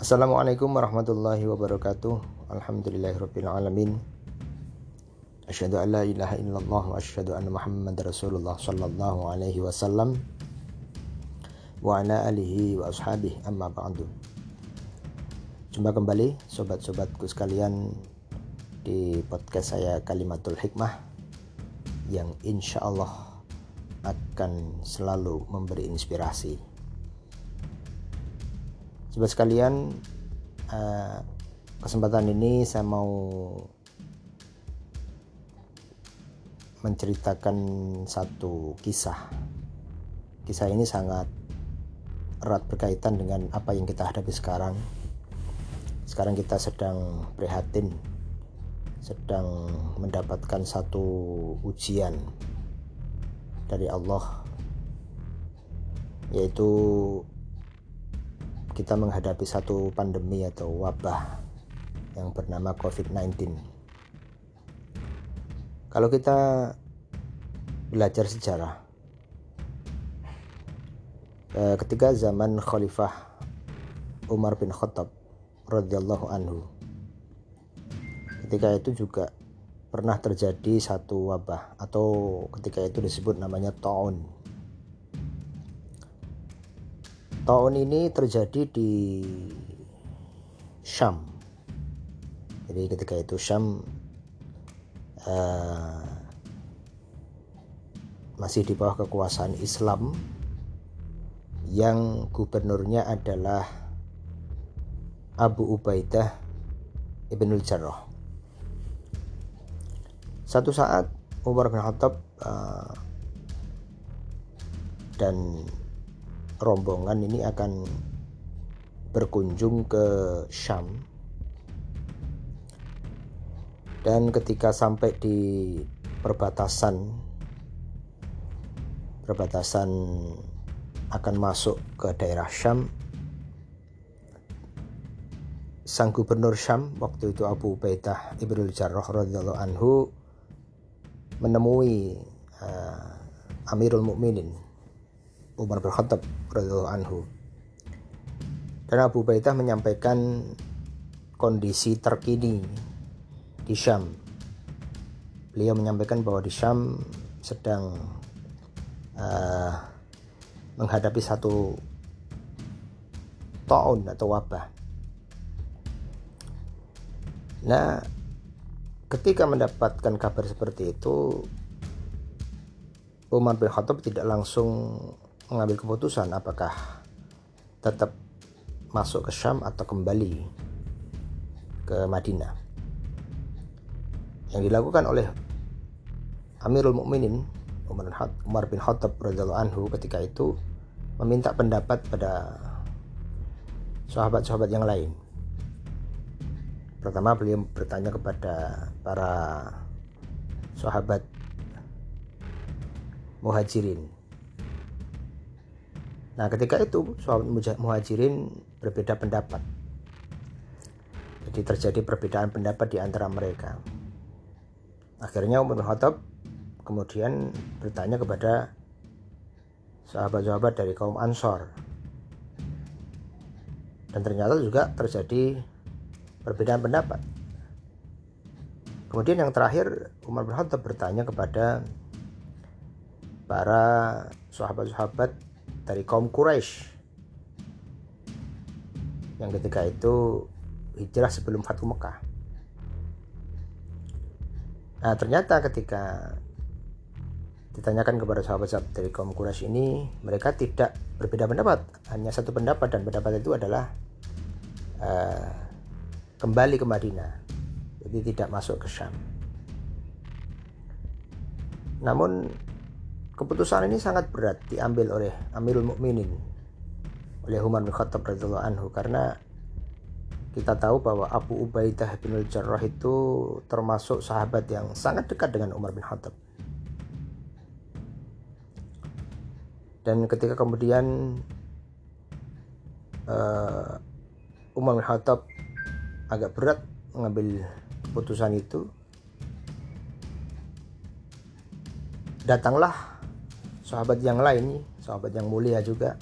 Assalamualaikum warahmatullahi wabarakatuh. Alhamdulillahirrabbilalamin Asyhadu an la ilaha illallah wa asyhadu anna Muhammad Rasulullah sallallahu alaihi wasallam wa ala alihi wa ashabihi. Amma ba'du. Jumpa kembali sobat-sobatku sekalian di podcast saya Kalimatul Hikmah yang insya Allah akan selalu memberi inspirasi Sobat sekalian, uh, kesempatan ini saya mau menceritakan satu kisah. Kisah ini sangat erat berkaitan dengan apa yang kita hadapi sekarang. Sekarang kita sedang prihatin, sedang mendapatkan satu ujian dari Allah, yaitu kita menghadapi satu pandemi atau wabah yang bernama COVID-19. Kalau kita belajar sejarah, eh, ketika zaman Khalifah Umar bin Khattab radhiyallahu anhu, ketika itu juga pernah terjadi satu wabah atau ketika itu disebut namanya taun tahun ini terjadi di Syam. Jadi ketika itu Syam uh, masih di bawah kekuasaan Islam yang gubernurnya adalah Abu Ubaidah Ibnul Jarrah. Satu saat Umar bin Khattab uh, dan rombongan ini akan berkunjung ke Syam. Dan ketika sampai di perbatasan perbatasan akan masuk ke daerah Syam sang gubernur Syam waktu itu Abu Ubaidah Ibnul Jarrah radhiyallahu anhu menemui uh, Amirul Mukminin Umar bin Khattab anhu. Dan Abu Ubaidah menyampaikan kondisi terkini di Syam. Beliau menyampaikan bahwa di Syam sedang uh, menghadapi satu taun atau wabah. Nah, ketika mendapatkan kabar seperti itu, Umar bin Khattab tidak langsung mengambil keputusan apakah tetap masuk ke Syam atau kembali ke Madinah. Yang dilakukan oleh Amirul Mukminin Umar bin Khattab radhiyallahu anhu ketika itu meminta pendapat pada sahabat-sahabat yang lain. Pertama beliau bertanya kepada para sahabat muhajirin Nah, ketika itu sahabat muhajirin berbeda pendapat. Jadi terjadi perbedaan pendapat di antara mereka. Akhirnya Umar bin Khattab kemudian bertanya kepada sahabat-sahabat dari kaum Ansor. Dan ternyata juga terjadi perbedaan pendapat. Kemudian yang terakhir Umar bin Khattab bertanya kepada para sahabat-sahabat dari kaum Quraisy yang ketika itu hijrah sebelum Fatu Mekah. Nah ternyata ketika ditanyakan kepada sahabat-sahabat dari kaum Quraisy ini, mereka tidak berbeda pendapat, hanya satu pendapat dan pendapat itu adalah uh, kembali ke Madinah, jadi tidak masuk ke Syam. Namun Keputusan ini sangat berat diambil oleh Amirul Mukminin oleh Umar bin Khattab radhiyallahu anhu karena kita tahu bahwa Abu Ubaidah bin Jarrah itu termasuk sahabat yang sangat dekat dengan Umar bin Khattab. Dan ketika kemudian uh, Umar bin Khattab agak berat mengambil keputusan itu, datanglah sahabat yang lain sahabat yang mulia juga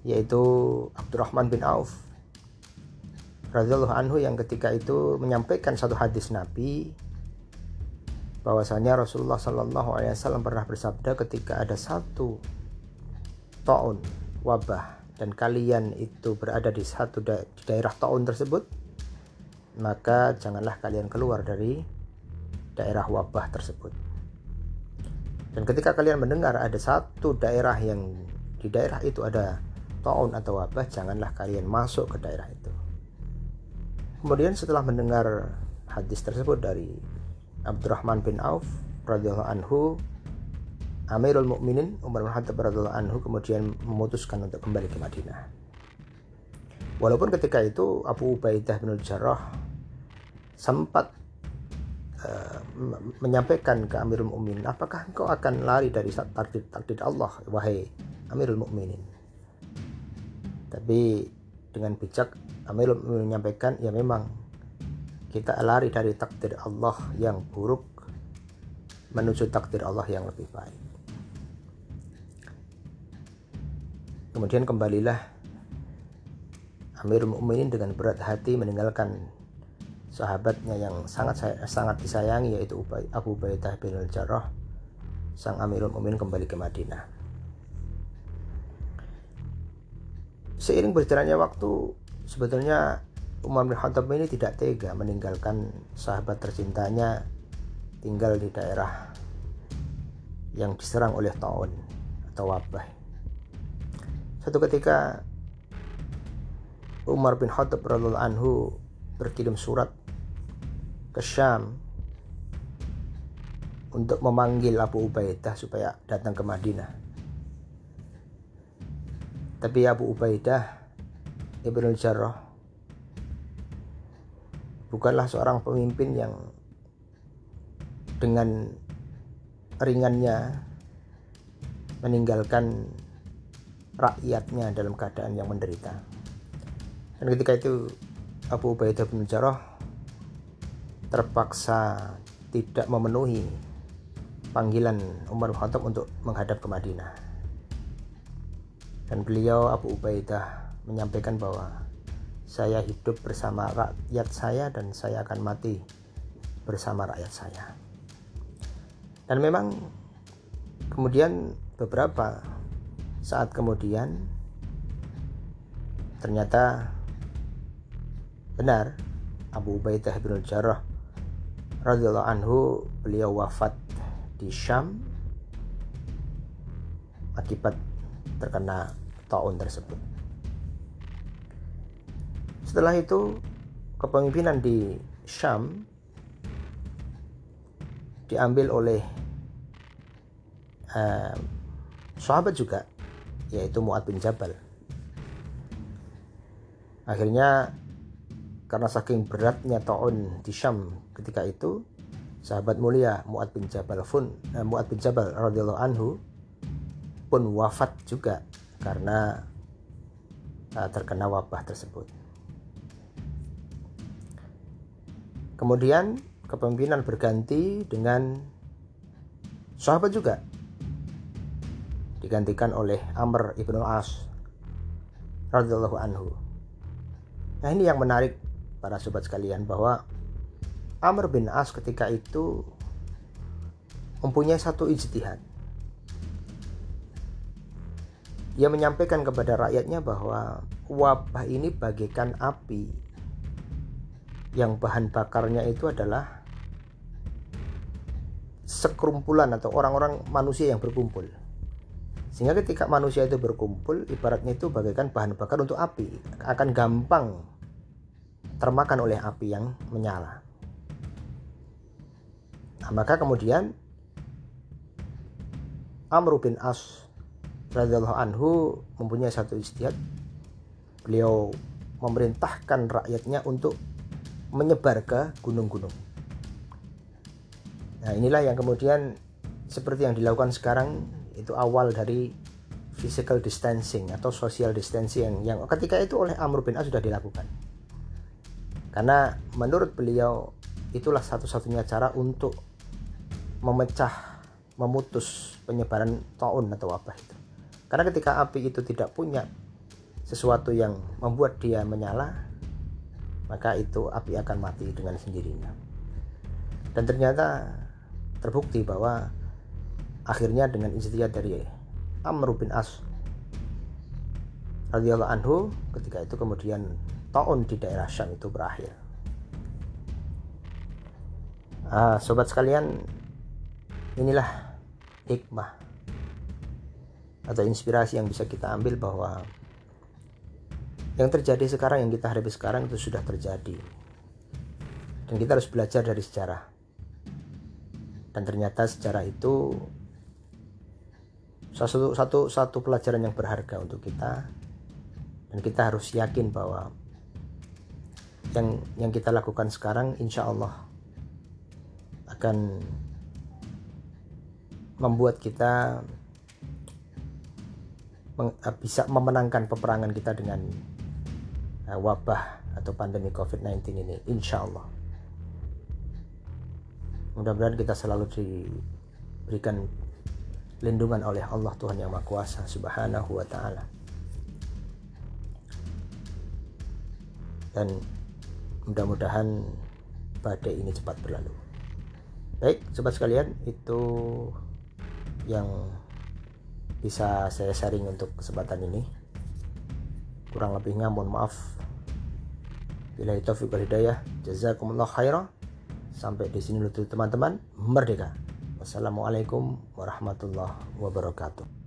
yaitu Abdurrahman bin Auf radhiyallahu anhu yang ketika itu menyampaikan satu hadis Nabi bahwasanya Rasulullah Shallallahu Alaihi Wasallam pernah bersabda ketika ada satu taun wabah dan kalian itu berada di satu da di daerah taun tersebut maka janganlah kalian keluar dari daerah wabah tersebut dan ketika kalian mendengar ada satu daerah yang di daerah itu ada taun atau wabah janganlah kalian masuk ke daerah itu Kemudian setelah mendengar hadis tersebut dari Abdurrahman bin Auf radhiyallahu anhu, Amirul Mukminin Umar bin Khattab radhiyallahu anhu kemudian memutuskan untuk kembali ke Madinah. Walaupun ketika itu Abu Ubaidah bin Jarrah sempat uh, menyampaikan ke Amirul Mukminin, apakah engkau akan lari dari takdir takdir Allah, wahai Amirul Mukminin? Tapi dengan bijak Amirul menyampaikan ya memang kita lari dari takdir Allah yang buruk menuju takdir Allah yang lebih baik. Kemudian kembalilah Amirul Mukminin dengan berat hati meninggalkan sahabatnya yang sangat sangat disayangi yaitu Abu Ubaidah bin Al-Jarrah sang Amirul Mukminin kembali ke Madinah. Seiring berjalannya waktu sebetulnya Umar bin Khattab ini tidak tega meninggalkan sahabat tercintanya tinggal di daerah yang diserang oleh taun atau wabah. Satu ketika Umar bin Khattab radhiallahu anhu berkirim surat ke Syam untuk memanggil Abu Ubaidah supaya datang ke Madinah. Tapi Abu Ubaidah Ibnu Jarrah bukanlah seorang pemimpin yang dengan ringannya meninggalkan rakyatnya dalam keadaan yang menderita. Dan ketika itu Abu Ubaidah bin Jarrah terpaksa tidak memenuhi panggilan Umar bin Khattab untuk menghadap ke Madinah. Dan beliau Abu Ubaidah menyampaikan bahwa saya hidup bersama rakyat saya dan saya akan mati bersama rakyat saya. Dan memang kemudian beberapa saat kemudian ternyata benar Abu Ubaidah bin Jarrah radhiyallahu anhu beliau wafat di Syam akibat terkena taun tersebut. Setelah itu kepemimpinan di Syam diambil oleh uh, sahabat juga yaitu Mu'ad bin Jabal. Akhirnya karena saking beratnya taun di Syam ketika itu sahabat mulia Mu'ad bin Jabal pun uh, Mu'ad bin Jabal radhiyallahu anhu pun wafat juga karena uh, terkena wabah tersebut. Kemudian kepemimpinan berganti dengan sahabat juga. Digantikan oleh Amr ibnu As radhiyallahu anhu. Nah ini yang menarik para sobat sekalian bahwa Amr bin As ketika itu mempunyai satu ijtihad. Dia menyampaikan kepada rakyatnya bahwa wabah ini bagaikan api yang bahan bakarnya itu adalah sekerumpulan atau orang-orang manusia yang berkumpul. Sehingga ketika manusia itu berkumpul, ibaratnya itu bagaikan bahan bakar untuk api, akan gampang termakan oleh api yang menyala. Nah, maka kemudian Amr bin As radhiyallahu anhu mempunyai satu istiad. Beliau memerintahkan rakyatnya untuk menyebar ke gunung-gunung. Nah, inilah yang kemudian seperti yang dilakukan sekarang itu awal dari physical distancing atau social distancing yang ketika itu oleh Amr bin As sudah dilakukan. Karena menurut beliau itulah satu-satunya cara untuk memecah, memutus penyebaran taun atau wabah itu. Karena ketika api itu tidak punya sesuatu yang membuat dia menyala, maka itu api akan mati dengan sendirinya dan ternyata terbukti bahwa akhirnya dengan ijtihad dari Amr bin As radhiyallahu anhu ketika itu kemudian taun di daerah Syam itu berakhir. Ah, sobat sekalian, inilah hikmah atau inspirasi yang bisa kita ambil bahwa yang terjadi sekarang yang kita hadapi sekarang itu sudah terjadi. Dan kita harus belajar dari sejarah. Dan ternyata sejarah itu satu satu satu pelajaran yang berharga untuk kita. Dan kita harus yakin bahwa yang yang kita lakukan sekarang insya Allah akan membuat kita bisa memenangkan peperangan kita dengan uh, wabah atau pandemi COVID-19 ini insya Allah mudah-mudahan kita selalu diberikan lindungan oleh Allah Tuhan yang Maha Kuasa subhanahu wa ta'ala. Dan mudah-mudahan badai ini cepat berlalu. Baik sobat sekalian itu yang bisa saya sharing untuk kesempatan ini. Kurang lebihnya mohon maaf. Bila itu wal hidayah. Jazakumullah khairan. Sampai di sini dulu teman-teman. Merdeka. Wassalamualaikum warahmatullahi wabarakatuh